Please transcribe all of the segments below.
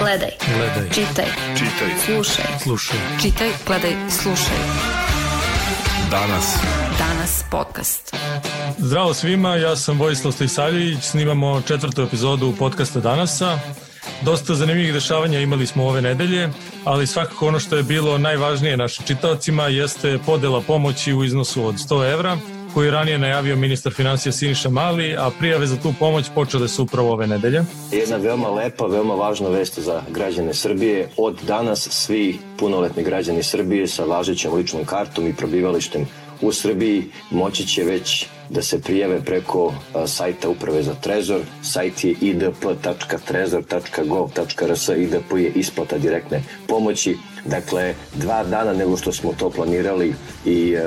Gledaj. Gledaj. Čitaj. Čitaj. Slušaj. Slušaj. Čitaj, gledaj, slušaj. Danas. Danas podcast. Zdravo svima, ja sam Vojislav Stojsavljević, snimamo četvrtu epizodu podcasta Danasa. Dosta zanimljivih dešavanja imali smo ove nedelje, ali svakako ono što je bilo najvažnije našim čitavcima jeste podela pomoći u iznosu od 100 evra, koju je ranije najavio ministar financija Siniša Mali, a prijave za tu pomoć počele su upravo ove nedelje. Jedna veoma lepa, veoma važna vest za građane Srbije. Od danas svi punoletni građani Srbije sa važećom ličnom kartom i probivalištem u Srbiji moći će već da se prijave preko sajta Uprave za Trezor. Sajt je idp.trezor.gov.rs. IDP je isplata direktne pomoći. Dakle, dva dana nego što smo to planirali i uh,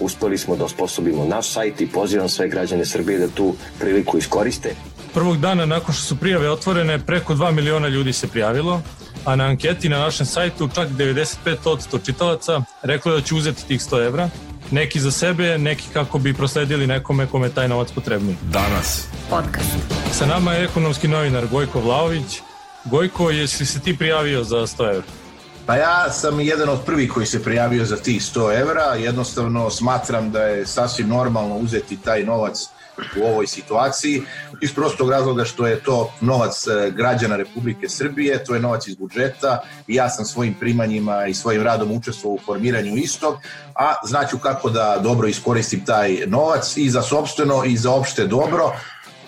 uspeli smo da osposobimo naš sajt i pozivam sve građane Srbije da tu priliku iskoriste. Prvog dana nakon što su prijave otvorene, preko 2 miliona ljudi se prijavilo, a na anketi na našem sajtu čak 95% čitalaca reklo je da će uzeti tih 100 evra, neki za sebe, neki kako bi prosledili nekome kome taj novac potrebni. Danas. Podcast. Sa nama je ekonomski novinar Gojko Vlaović. Gojko, jesi se ti prijavio za 100 evra? Pa ja sam jedan od prvih koji se prijavio za tih 100 evra. Jednostavno smatram da je sasvim normalno uzeti taj novac u ovoj situaciji iz prostog razloga što je to novac e, građana Republike Srbije, to je novac iz budžeta i ja sam svojim primanjima i svojim radom učestvovao u formiranju istog, a znaću kako da dobro iskoristim taj novac i za sobstveno i za opšte dobro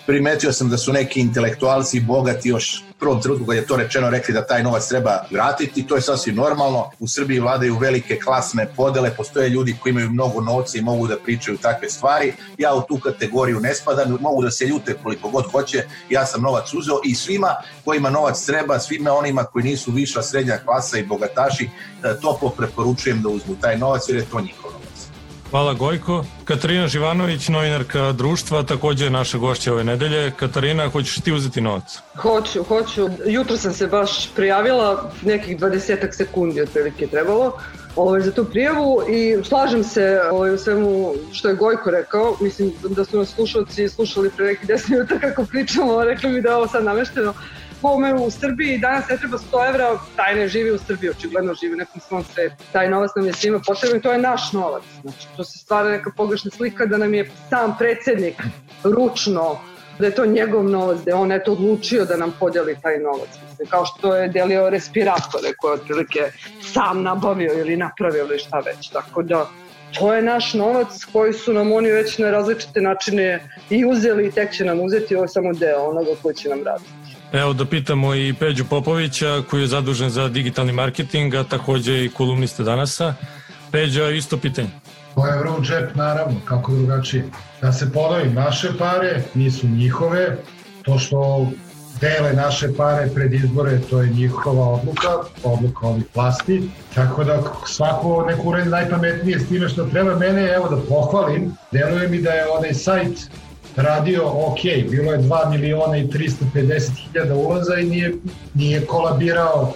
primetio sam da su neki intelektualci bogati još prvom trenutku kad je to rečeno rekli da taj novac treba vratiti, to je sasvim normalno. U Srbiji vladaju velike klasne podele, postoje ljudi koji imaju mnogo novca i mogu da pričaju takve stvari. Ja u tu kategoriju ne spadam, mogu da se ljute koliko god hoće, ja sam novac uzeo i svima kojima novac treba, svima onima koji nisu viša srednja klasa i bogataši, toplo preporučujem da uzmu taj novac jer je to njihov novac. Hvala Gojko. Katarina Živanović, novinarka društva, takođe je naša gošća ove nedelje. Katarina, hoćeš ti uzeti novac? Hoću, hoću. Jutro sam se baš prijavila, nekih 20 sekundi otprilike trebalo ovaj, za tu prijavu i slažem se ovaj, u svemu što je Gojko rekao. Mislim da su nas slušalci slušali pre nekih 10 minuta kako pričamo, rekli mi da je ovo sad namešteno kome u Srbiji danas ne treba 100 evra, taj ne živi u Srbiji, očigledno živi u nekom svom svetu. Taj novac nam je svima potreban i to je naš novac. Znači, to se stvara neka pogrešna slika da nam je sam predsednik ručno da je to njegov novac, da je on eto odlučio da nam podeli taj novac. Mislim, kao što je delio respiratore koje otprilike sam nabavio ili napravio ili šta već. Tako da to je naš novac koji su nam oni već na različite načine i uzeli i tek će nam uzeti, ovo je samo deo onoga koji će nam raditi. Evo da pitamo i Peđu Popovića koji je zadužen za digitalni marketing, a takođe i kolumniste danasa. Peđa, isto pitanje. To je vrlo džep, naravno, kako drugačije. Da se ponovim, naše pare nisu njihove, to što dele naše pare pred izbore, to je njihova odluka, odluka ovih vlasti, tako da svako neko uredi najpametnije s time što treba mene, evo da pohvalim, deluje mi da je onaj sajt radio ok, bilo je 2 miliona i 350 hiljada ulaza i nije, nije kolabirao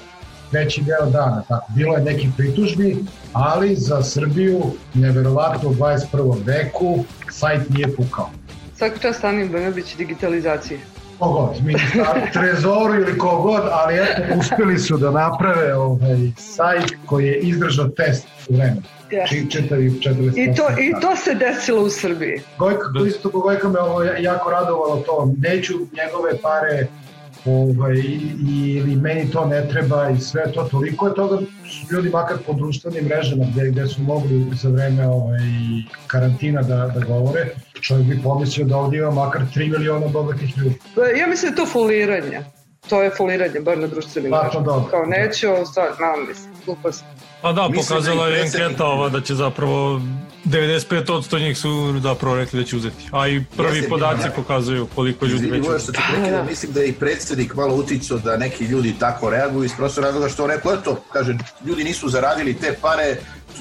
veći deo dana. Tako, bilo je nekih pritužbi, ali za Srbiju neverovatno u 21. veku sajt nije pukao. Svaki čas Anim Brnabić digitalizacije. Kogod, ministar Trezoru ili kogod, ali eto, uspeli su da naprave ovaj sajt koji je izdržao test u vremenu. Yes. I to, I to se desilo u Srbiji. Gojko, isto Gojko me ovo jako radovalo to. Neću njegove pare ovaj, ili meni to ne treba i sve to, toliko je toga su ljudi makar po društvenim mrežama gde, gde su mogli za vreme ovaj, karantina da, da govore, čovjek bi pomislio da ovdje ima makar 3 miliona bogatih ljudi. Ja mislim da je to foliranje. To je foliranje, bar na društvenim Pa, mrežama. Kao neću, stvar, nam mislim, glupost. Pa da, Mislim pokazala da je anketa ova da će zapravo 95% njih su zapravo rekli da će uzeti. A i prvi Jeste, podaci ja. pokazuju koliko ljudi već Voja, što ti prekidam, mislim da je i predsednik malo uticao da neki ljudi tako reaguju iz prostog razloga što on rekao, eto, kaže, ljudi nisu zaradili te pare,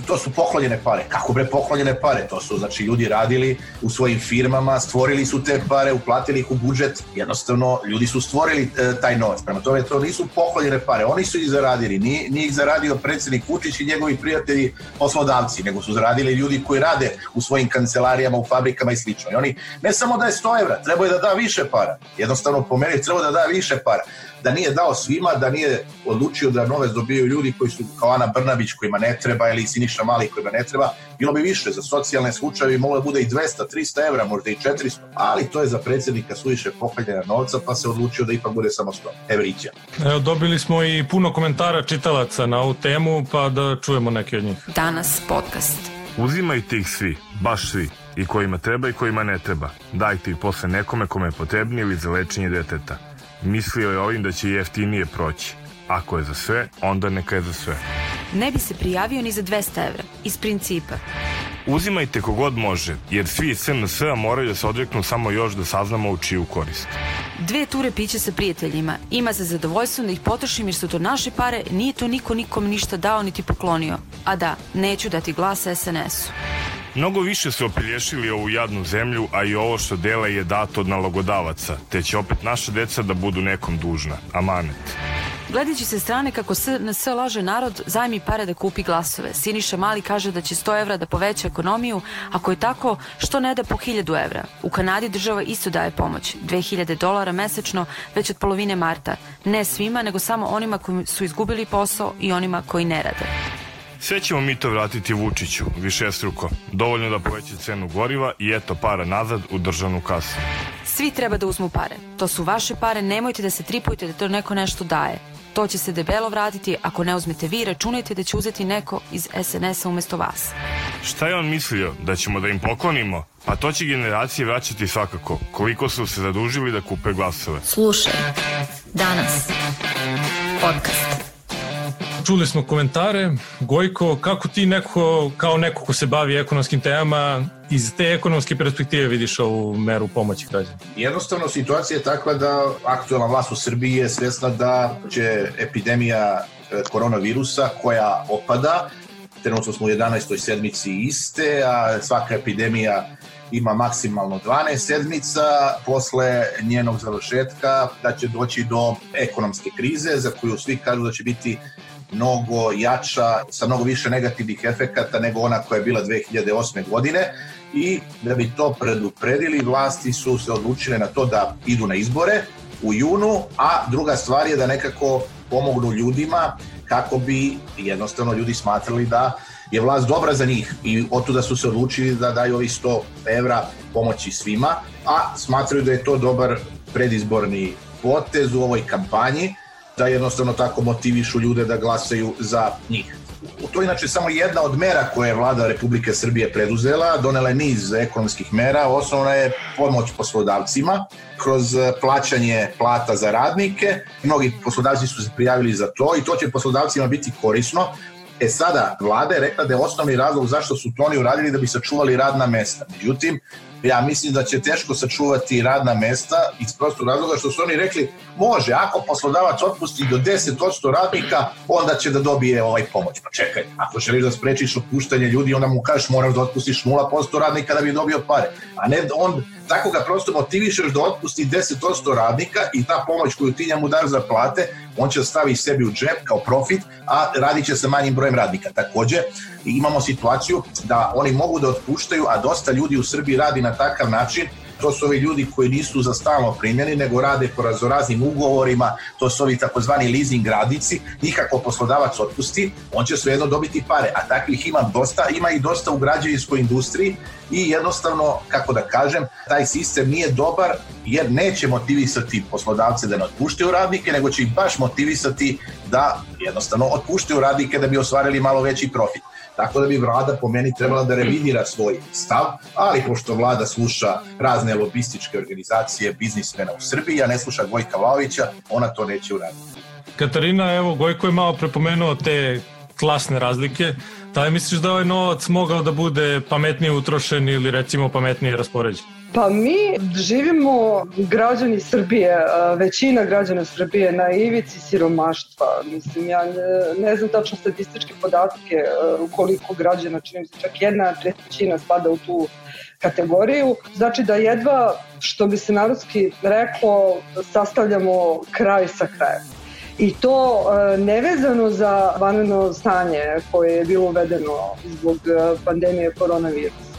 to su poklonjene pare. Kako bre poklonjene pare? To su, znači, ljudi radili u svojim firmama, stvorili su te pare, uplatili ih u budžet, jednostavno, ljudi su stvorili e, taj novac. Prema tome, to nisu poklonjene pare, oni su ih zaradili, nije, nije ih zaradio predsednik Vučić i njegovi prijatelji poslodavci, nego su zaradili ljudi koji rade u svojim kancelarijama, u fabrikama i slično. I oni, ne samo da je 100 evra, treba je da da više para. Jednostavno, po meni, treba da da više para. da nije dao svima, da nije odlučio da novac dobijaju ljudi koji su kao Ana Brnabić kojima ne treba ili Siniša Mali kojima ne treba, bilo bi više za socijalne slučaje, moglo da bude i 200, 300 evra, možda i 400, ali to je za predsjednika suviše pohaljena novca, pa se odlučio da ipak bude samo 100 evrića. Evo, dobili smo i puno komentara čitalaca na ovu temu, pa da čujemo neke od njih. Danas podcast. Uzimajte ih svi, baš svi, i kojima treba i kojima ne treba. Dajte ih posle nekome kome je potrebni ili za lečenje deteta. Mislio je ovim da će jeftinije proći. Ako je za sve, onda neka je za sve. Ne bi se prijavio ni za 200 evra, iz principa. Uzimajte kogod može, jer svi iz SNS-a moraju da se odreknu samo još da saznamo u čiju korist. Dve ture piće sa prijateljima. Ima za zadovoljstvo da ih potrošim jer su to naše pare, nije to niko nikom ništa dao niti poklonio. A da, neću dati glas SNS-u. Mnogo više su opelješili ovu jadnu zemlju, a i ovo što dele je dato od nalogodavaca, te će opet naša deca da budu nekom dužna. Amanet. Gledajući se strane kako SNS laže narod, zajmi pare da kupi glasove. Siniša Mali kaže da će 100 evra da poveća ekonomiju, ako je tako, što ne da po 1000 evra? U Kanadi država isto daje pomoć, 2000 dolara mesečno već od polovine marta. Ne svima, nego samo onima koji su izgubili posao i onima koji ne rade. Sve ćemo mi to vratiti Vučiću, višestruko. Dovoljno da poveća cenu goriva i eto para nazad u državnu kasu. Svi treba da uzmu pare. To su vaše pare, nemojte da se tripujete da to neko nešto daje. To će se debelo vratiti, ako ne uzmete vi, računajte da će uzeti neko iz SNS-a umesto vas. Šta je on mislio? Da ćemo da im poklonimo? Pa to će generacije vraćati svakako. Koliko su se zadužili da kupe glasove. Slušaj. Danas. Podcast. Čuli smo komentare. Gojko, kako ti neko, kao neko ko se bavi ekonomskim temama, iz te ekonomske perspektive vidiš ovu meru pomoći građana? Jednostavno situacija je takva da aktualna vlast u Srbiji je svesna da će epidemija e, koronavirusa koja opada, trenutno smo u 11. sedmici iste, a svaka epidemija ima maksimalno 12 sedmica posle njenog završetka da će doći do ekonomske krize za koju svi kažu da će biti mnogo jača, sa mnogo više negativnih efekata nego ona koja je bila 2008. godine i da bi to predupredili vlasti su se odlučile na to da idu na izbore u junu, a druga stvar je da nekako pomognu ljudima kako bi jednostavno ljudi smatrali da je vlast dobra za njih i otuda su se odlučili da daju ovih 100 evra pomoći svima, a smatraju da je to dobar predizborni potez u ovoj kampanji da jednostavno tako motivišu ljude da glasaju za njih. To je inače samo jedna od mera koje je vlada Republike Srbije preduzela, donela je niz ekonomskih mera, osnovna je pomoć poslodavcima kroz plaćanje plata za radnike. Mnogi poslodavci su se prijavili za to i to će poslodavcima biti korisno. E sada, vlada je rekla da je osnovni razlog zašto su to oni uradili da bi sačuvali radna mesta. Međutim, ja mislim da će teško sačuvati radna mesta iz prostog razloga što su oni rekli može, ako poslodavac otpusti do 10% radnika, onda će da dobije ovaj pomoć. Pa čekaj, ako želiš da sprečiš otpuštanje ljudi, onda mu kažeš moraš da otpustiš 0% radnika da bi dobio pare. A ne on tako ga prosto motivišeš da otpusti 10% radnika i ta pomoć koju ti njemu daš za plate, on će da stavi sebi u džep kao profit, a radit će sa manjim brojem radnika. Takođe, imamo situaciju da oni mogu da otpuštaju, a dosta ljudi u Srbiji radi na takav način to su ovi ljudi koji nisu za stalno primjeni, nego rade po razoraznim ugovorima, to su ovi takozvani leasing radici, nikako poslodavac otpusti, on će svejedno dobiti pare, a takvih ima dosta, ima i dosta u građevinskoj industriji i jednostavno, kako da kažem, taj sistem nije dobar jer neće motivisati poslodavce da ne otpuštaju radnike, nego će ih baš motivisati da jednostavno otpuštaju radnike da bi ostvarili malo veći profit. Tako da bi vlada po meni trebala da revidira svoj stav, ali pošto vlada sluša razne lobističke organizacije biznismena u Srbiji, a ne sluša Gojka Vlaovića, ona to neće uraditi. Katarina, evo Gojko je malo prepomenuo te klasne razlike. Da li misliš da ovaj novac mogao da bude pametnije utrošen ili recimo pametnije raspoređen? Pa mi živimo građani Srbije, većina građana Srbije na ivici siromaštva. Mislim, ja ne, znam tačno statističke podatke koliko građana, čini se čak jedna trećina spada u tu kategoriju. Znači da jedva, što bi se narodski reklo, sastavljamo kraj sa krajem. I to nevezano za vanredno stanje koje je bilo uvedeno zbog pandemije koronavirusa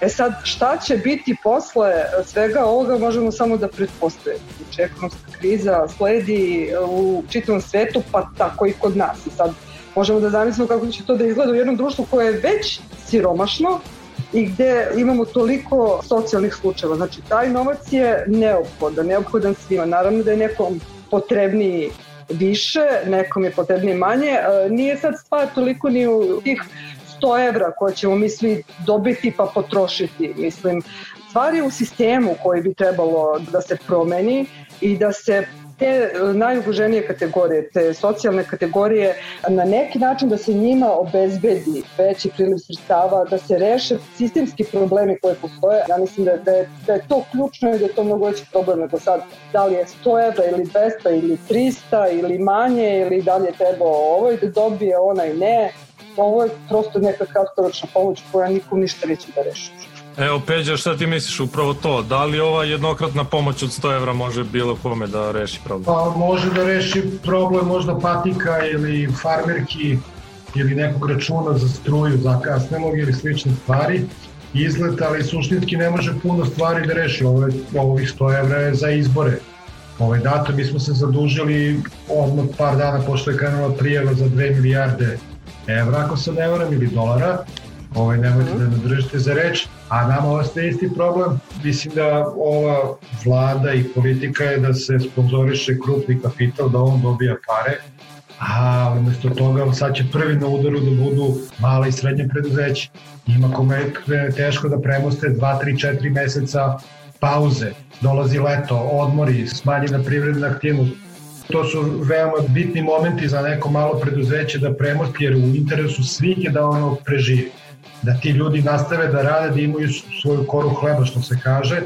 E sad, šta će biti posle svega ovoga možemo samo da pretpostavimo. Znači, ekonomska kriza sledi u čitavom svetu, pa tako i kod nas. I sad možemo da zamislimo kako će to da izgleda u jednom društvu koje je već siromašno, i gde imamo toliko socijalnih slučajeva. Znači, taj novac je neophodan, neophodan svima. Naravno da je nekom potrebniji više, nekom je potrebnije manje. E, nije sad stvar toliko ni u tih 100 evra koje ćemo mi svi dobiti pa potrošiti. Mislim, stvar je u sistemu koji bi trebalo da se promeni i da se te e, najugroženije kategorije, te socijalne kategorije, na neki način da se njima obezbedi veći priliv sredstava, da se reše sistemski problemi koje postoje. Ja mislim da, da, je, da je to ključno i da je to mnogo veći problem nego sad. Da li je 100 evra ili 200 ili 300 ili manje ili da li je trebao ovo i da dobije onaj ne. Ovo je prosto neka kratkoročna pomoć koja nikom ništa neće da reši. Evo, Peđa, šta ti misliš upravo to? Da li ova jednokratna pomoć od 100 evra može bilo kome da reši problem? Pa može da reši problem možda patika ili farmerki ili nekog računa za struju zakasnelog ili slične stvari izlet, ali suštinski ne može puno stvari da reši. Ove, ovih 100 evra je za izbore. Ovaj dato mi smo se zadužili odmah par dana pošto je krenula prijava za 2 milijarde evra, ako se ne varam, ili dolara ovaj, nemojte da me držite za reč, a nama ostaje isti problem. Mislim da ova vlada i politika je da se sponzoriše krupni kapital, da on dobija pare, a umesto toga sad će prvi na udaru da budu mala i srednje preduzeće. Njima kome je teško da premoste 2, 3, 4 meseca pauze, dolazi leto, odmori, smanjena privredna aktivnost. To su veoma bitni momenti za neko malo preduzeće da premosti, jer u interesu svih je da ono preživi. Da ti ljudi nastave da rade, da imaju svoju koru hleba, što se kaže,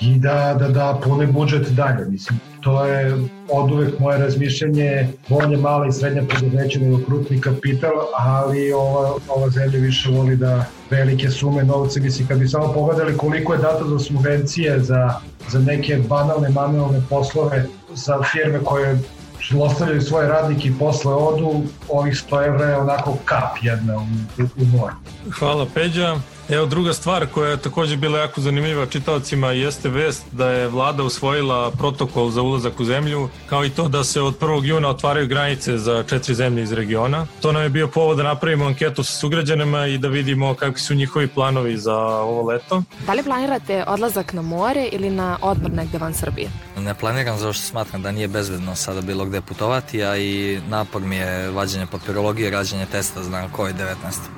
i da, da, da pune budžet dalje. Mislim, to je od uvek moje razmišljanje, bolje mala i srednja preduzeća nego krupni kapital, ali ova, ova zemlja više voli da velike sume novca, mislim, kad bi samo pogledali koliko je dato za subvencije, za, za neke banalne manualne poslove, za firme koje ostavljaju svoje radnike i posle odu, ovih 100 evra je onako kap jedna u, u, u more. Hvala Peđa. Evo druga stvar koja je takođe bila jako zanimljiva čitaocima jeste vest da je vlada usvojila protokol za ulazak u zemlju, kao i to da se od 1. juna otvaraju granice za četiri zemlje iz regiona. To nam je bio povod da napravimo anketu sa sugrađanima i da vidimo kakvi su njihovi planovi za ovo leto. Da li planirate odlazak na more ili na odmor negde van Srbije? Ne planiram zato što smatram da nije bezbedno sada bilo gde putovati, a i napor mi je vađenje papirologije, rađenje testa za COVID-19.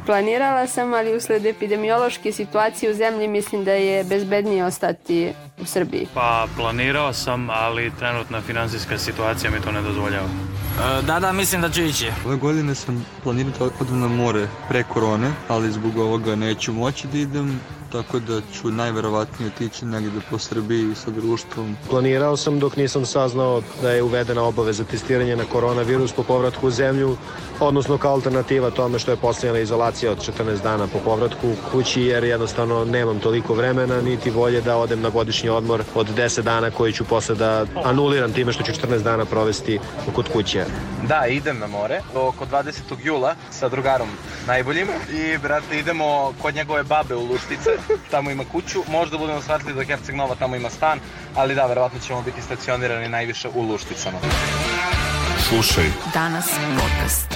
Planirala sam, ali usled epidemiološke situacije u zemlji mislim da je bezbednije ostati u Srbiji. Pa planirao sam, ali trenutna finansijska situacija mi to ne dozvoljava. E, da, da, mislim da ću ići. Ove godine sam planirao da odem na more pre korone, ali zbog ovoga neću moći da idem tako da ću najverovatnije otići negde po Srbiji sa društvom. Planirao sam dok nisam saznao da je uvedena obaveza testiranja na koronavirus po povratku u zemlju, odnosno kao alternativa tome što je postavljena izolacija od 14 dana po povratku kući, jer jednostavno nemam toliko vremena, niti volje da odem na godišnji odmor od 10 dana koji ću posle da anuliram time što ću 14 dana provesti kod kuće. Da, idem na more oko 20. jula sa drugarom najboljim i, brate, idemo kod njegove babe u Luštice tamo ima kuću, možda budemo shvatili da Herceg Nova tamo ima stan, ali da, verovatno ćemo biti stacionirani najviše u Lušticama. Slušaj. Danas podcast.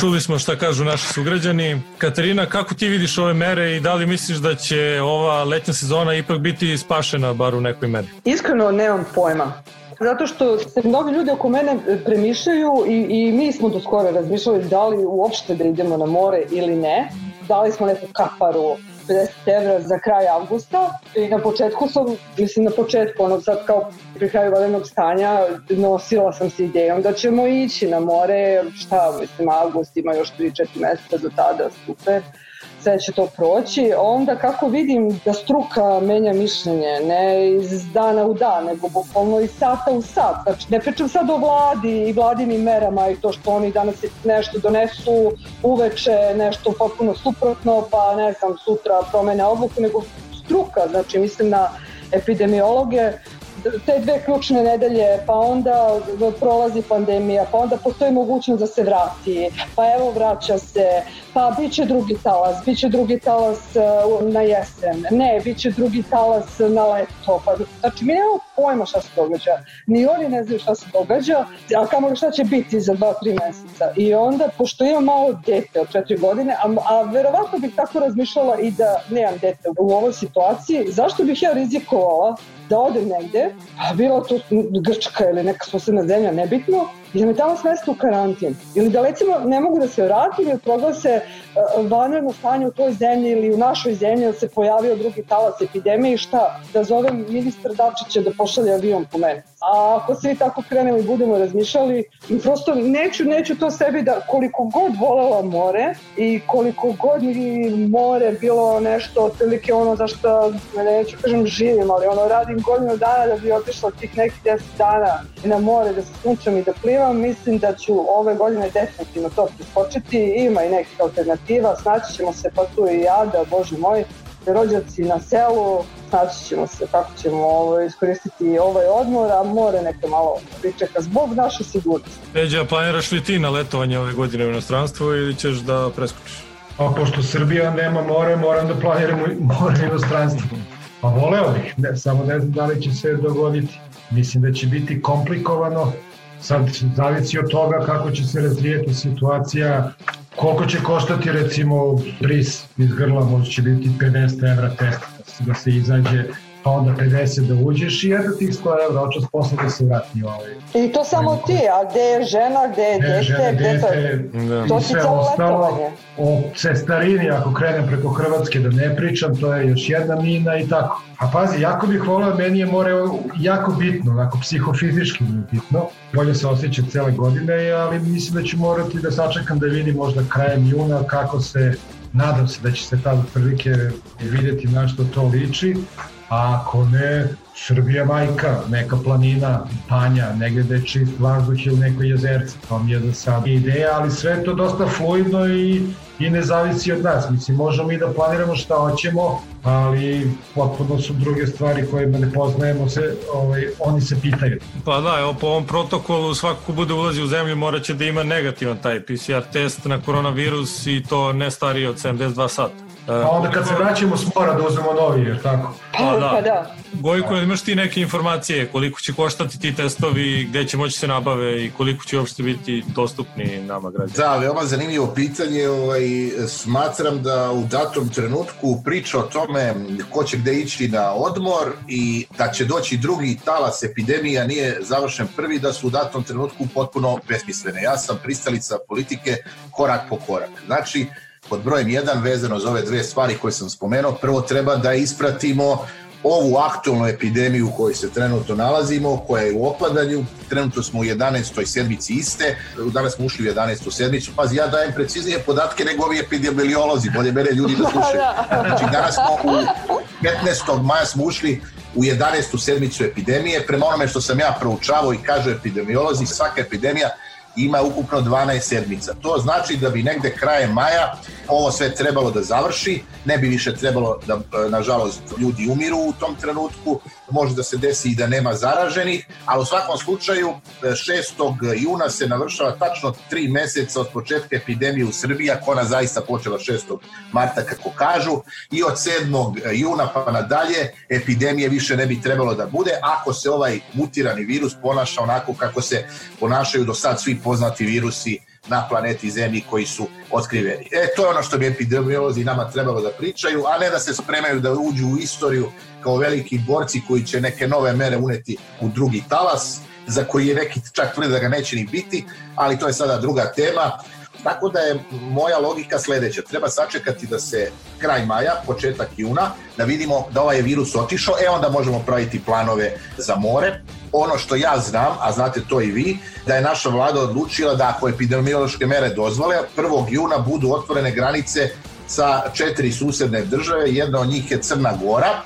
Čuli smo šta kažu naši sugrađani. Katarina, kako ti vidiš ove mere i da li misliš da će ova letnja sezona ipak biti spašena bar u nekoj meri? Iskreno nemam pojma zato što se mnogi ljudi oko mene premišljaju i, i mi smo do skoro razmišljali da li uopšte da idemo na more ili ne. Dali smo neku kaparu 50 evra za kraj avgusta i na početku sam, mislim na početku, ono sad kao pri kraju vodenog stanja, nosila sam se idejom da ćemo ići na more, šta, mislim, avgust ima još 3-4 meseca do tada, super sve će to proći. Onda kako vidim da struka menja mišljenje, ne iz dana u dan, nego bukvalno iz sata u sat. Znači, ne pričam sad o vladi i vladinim merama i to što oni danas nešto donesu uveče, nešto potpuno suprotno, pa ne znam, sutra promene odluku, nego struka, znači mislim na epidemiologe, te dve ključne nedelje, pa onda prolazi pandemija, pa onda postoji mogućnost da se vrati, pa evo vraća se, pa bit će drugi talas, bit će drugi talas uh, na jesen, ne, bit će drugi talas na leto, pa, znači mi nemamo pojma šta se događa, ni oni ne znaju šta se događa, a kamo šta će biti za dva, tri meseca. I onda, pošto imam malo dete od četiri godine, a, a verovatno bih tako razmišljala i da nemam dete u ovoj situaciji, zašto bih ja rizikovala da odem negde, a bila to Grčka ili neka susedna zemlja, nebitno, i da me tamo smeste u karantin. Ili da recimo ne mogu da se vratim ili proglase uh, vanredno stanje u toj zemlji ili u našoj zemlji da se pojavio drugi talas epidemije i šta? Da zovem ministra Dačića da pošalje avion po mene. A ako svi tako krenemo i budemo razmišljali, prosto neću, neću to sebi da koliko god volela more i koliko god mi more bilo nešto otprilike ono za što, neću kažem živim, ali ono radim godinu dana da bi otišla tih nekih 10 dana na more da se sunčam i da plivam, mislim da ću ove godine definitivno to priskočiti, ima i nekih alternativa, snaći ćemo se pa tu i ja, da bože moj, rođaci na selu, snaći ćemo se kako ćemo ovo, iskoristiti ovaj odmor, a more neka malo pričeka zbog naše sigurnosti. Peđa, planiraš li ti na letovanje ove godine u inostranstvu ili ćeš da preskočiš? A pošto Srbija nema more, moram da planiram more u inostranstvu. Pa voleo bih, ne, samo ne znam da li će se dogoditi. Mislim da će biti komplikovano, sad zavisi od toga kako će se razvijeti situacija, koliko će koštati recimo bris iz grla, možda će biti 50 evra test da se izađe pa onda 50 da uđeš i jedno tih 100 evra, očas posle da se vrati ovaj. I to samo ti, a gde je žena, gde je dete, žena, gde dete, to, to i sve ostalo. O cestarini, ako krenem preko Hrvatske da ne pričam, to je još jedna mina i tako. A pazi, jako bih volao, meni je more jako bitno, onako psihofizički mi je bitno. Bolje se osjeća cele godine, ali mislim da ću morati da sačekam da vidim možda krajem juna kako se nadam se da će se tada prilike videti na što to liči, a ako ne, Srbija majka, neka planina, panja, negde da je čist vazduh ili neko jezerce, to mi je za sad ideja, ali sve to dosta fluidno i, i ne zavisi od nas. Mislim, možemo i da planiramo šta hoćemo, ali potpuno su druge stvari koje ne poznajemo, se, ovaj, oni se pitaju. Pa da, evo po ovom protokolu svako ko bude ulazi u zemlju mora će da ima negativan taj PCR test na koronavirus i to ne stariji od 72 sata. A onda kad se vraćamo s mora da uzmemo novi, jer tako? Pa da. Pa da. Gojko, imaš ti neke informacije koliko će koštati ti testovi, gde će moći se nabave i koliko će uopšte biti dostupni nama građanima? Da, veoma zanimljivo pitanje. Ovaj, smatram da u datom trenutku priča o tome ko će gde ići na odmor i da će doći drugi talas epidemija nije završen prvi, da su u datom trenutku potpuno besmislene. Ja sam pristalica politike korak po korak. Znači, pod brojem 1 vezano za ove dve stvari koje sam spomenuo. Prvo treba da ispratimo ovu aktualnu epidemiju u kojoj se trenutno nalazimo, koja je u opadanju. Trenutno smo u 11. sedmici iste, danas smo ušli u 11. sedmicu. Pazi, ja dajem preciznije podatke nego ovi epidemiolozi, bolje mene ljudi da slušaju. Znači, danas smo u 15. maja smo ušli u 11. sedmicu epidemije. Prema onome što sam ja proučavao i kažu epidemiolozi, svaka epidemija ima ukupno 12 sedmica. To znači da bi negde krajem maja ovo sve trebalo da završi, ne bi više trebalo da, nažalost, ljudi umiru u tom trenutku, može da se desi i da nema zaraženih, ali u svakom slučaju 6. juna se navršava tačno 3 meseca od početka epidemije u Srbiji, ako ona zaista počela 6. marta kako kažu, i od 7. juna pa nadalje epidemije više ne bi trebalo da bude ako se ovaj mutirani virus ponaša onako kako se ponašaju do sad svi poznati virusi na planeti Zemlji koji su otkriveni. E, to je ono što bi epidemiolozi nama trebalo da pričaju, a ne da se spremaju da uđu u istoriju kao veliki borci koji će neke nove mere uneti u drugi talas, za koji je neki čak tvrde da ga neće ni biti, ali to je sada druga tema. Tako da je moja logika sledeća. Treba sačekati da se kraj maja, početak juna, da vidimo da ovaj virus otišao, e onda možemo praviti planove za more. Ono što ja znam, a znate to i vi, da je naša vlada odlučila da ako epidemiološke mere dozvole, 1. juna budu otvorene granice sa četiri susedne države, jedna od njih je Crna Gora,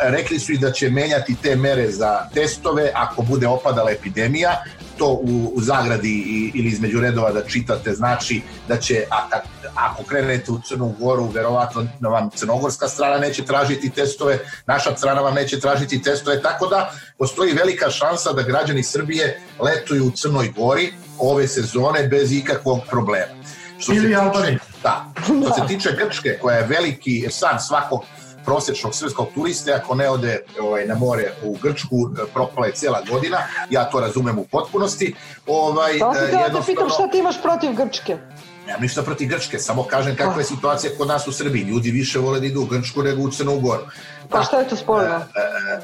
rekli su i da će menjati te mere za testove ako bude opadala epidemija, to u, u zagradi i, ili između redova da čitate znači da će, a, a, ako krenete u Crnu Goru, verovatno vam crnogorska strana neće tražiti testove, naša strana vam neće tražiti testove, tako da postoji velika šansa da građani Srbije letuju u Crnoj Gori ove sezone bez ikakvog problema. Što ili Albanije. Da. Što se tiče Grčke, koja je veliki san svakog prosječnog srpskog turiste, ako ne ode ovaj, na more u Grčku, propala je cijela godina, ja to razumem u potpunosti. Ovaj, Pa ti da te pitam šta ti imaš protiv Grčke? Nemam ništa protiv Grčke, samo kažem kakva je situacija kod nas u Srbiji. Ljudi više vole da idu u Grčku nego u Crnu Goru. Pa šta je to sporno?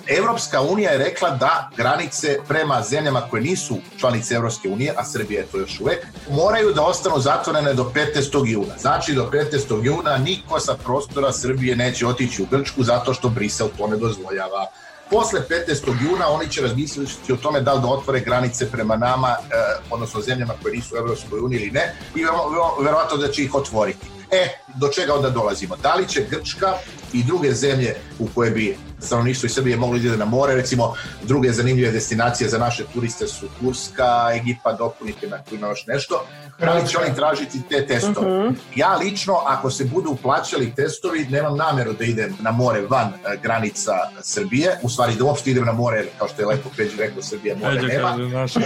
Evropska unija je rekla da granice prema zemljama koje nisu članice Evropske unije, a Srbija je to još uvek, moraju da ostanu zatvorene do 15. juna. Znači do 15. juna niko sa prostora Srbije neće otići u Grčku zato što Brisel to ne dozvoljava. Posle 15. juna oni će razmisliti o tome da li da otvore granice prema nama, eh, odnosno zemljama koje nisu u Evropskoj uniji ili ne, i verovatno da će ih otvoriti. E, do čega onda dolazimo? Da li će Grčka i druge zemlje u koje bi stanovništvo iz Srbije mogli da na more, recimo druge zanimljive destinacije za naše turiste su Turska, Egipa, dopunite na tu ima još nešto, da li će oni tražiti te testove? Uh -huh. Ja lično, ako se budu plaćali testovi, nemam nameru da idem na more van uh, granica Srbije, u stvari da uopšte idem na more, kao što je lepo Peđi rekao, Srbija more Peđa nema. naša.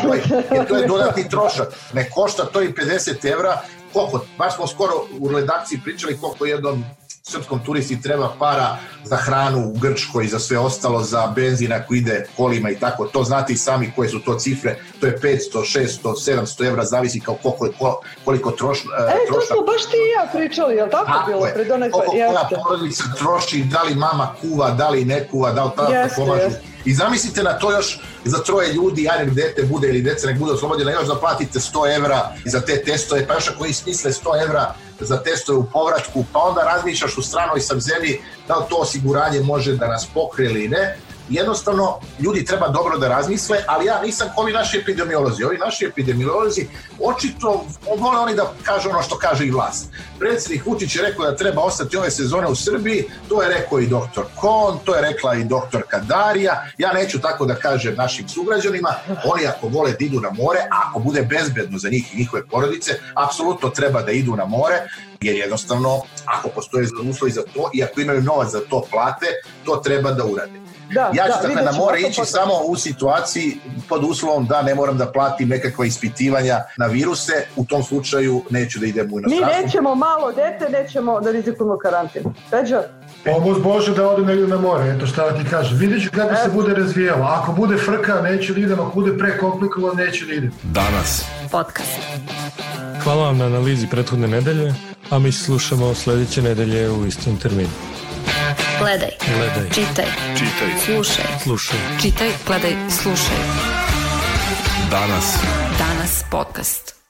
Jer to je dodatni trošak. Ne košta to i 50 evra, koliko, baš smo skoro u redakciji pričali koliko jednom srpskom turisti treba para za hranu u Grčkoj i za sve ostalo, za benzin ako ide kolima i tako. To znate i sami koje su to cifre. To je 500, 600, 700 evra, zavisi kao koliko, koliko troš, e, to trošak. smo baš ti i ja pričali, je li tako, tako bilo? je. Pred onaj Koliko koja porodica troši, da li mama kuva, da li ne kuva, da li Jeste, pomažu. I zamislite na to još za troje ljudi, a nek dete bude ili deca nek bude oslobođena, još da platite 100 evra za te testove, pa još ako i smisle 100 evra za testove u povratku, pa onda razmišljaš u stranoj sam zemlji da li to osiguranje može da nas pokrije ili ne. Jednostavno, ljudi treba dobro da razmisle, ali ja nisam kao ovi naši epidemiolozi. Ovi naši epidemiolozi očito vole oni da kažu ono što kaže i vlast. Predsjednik Vučić je rekao da treba ostati ove sezone u Srbiji, to je rekao i doktor Kon, to je rekla i doktor Kadarija. Ja neću tako da kažem našim sugrađanima, oni ako vole da idu na more, ako bude bezbedno za njih i njihove porodice, apsolutno treba da idu na more, jer jednostavno, ako postoje uslovi za to i ako imaju novac za to plate, to treba da urade. Da, ja ću da, dakle vidjet na more ići samo u situaciji pod uslovom da ne moram da platim nekakva ispitivanja na viruse, u tom slučaju neću da idem u Mi inostranstvo. nećemo malo dete, nećemo da rizikujemo karantin. Peđa? Pomoz Bože da ode na, na more, eto šta da ti kažem. Vidjet ću kako se bude razvijalo. Ako bude frka, neću da idem. Ako bude prekomplikovan, neću da idem. Danas. Podcast. Hvala vam na analizi prethodne nedelje, a mi se slušamo sledeće nedelje u istom terminu. Gledaj. Gledaj. Čitaj. Čitaj. Slušaj. Slušaj. Čitaj, gledaj, slušaj. Danas. Danas podcast.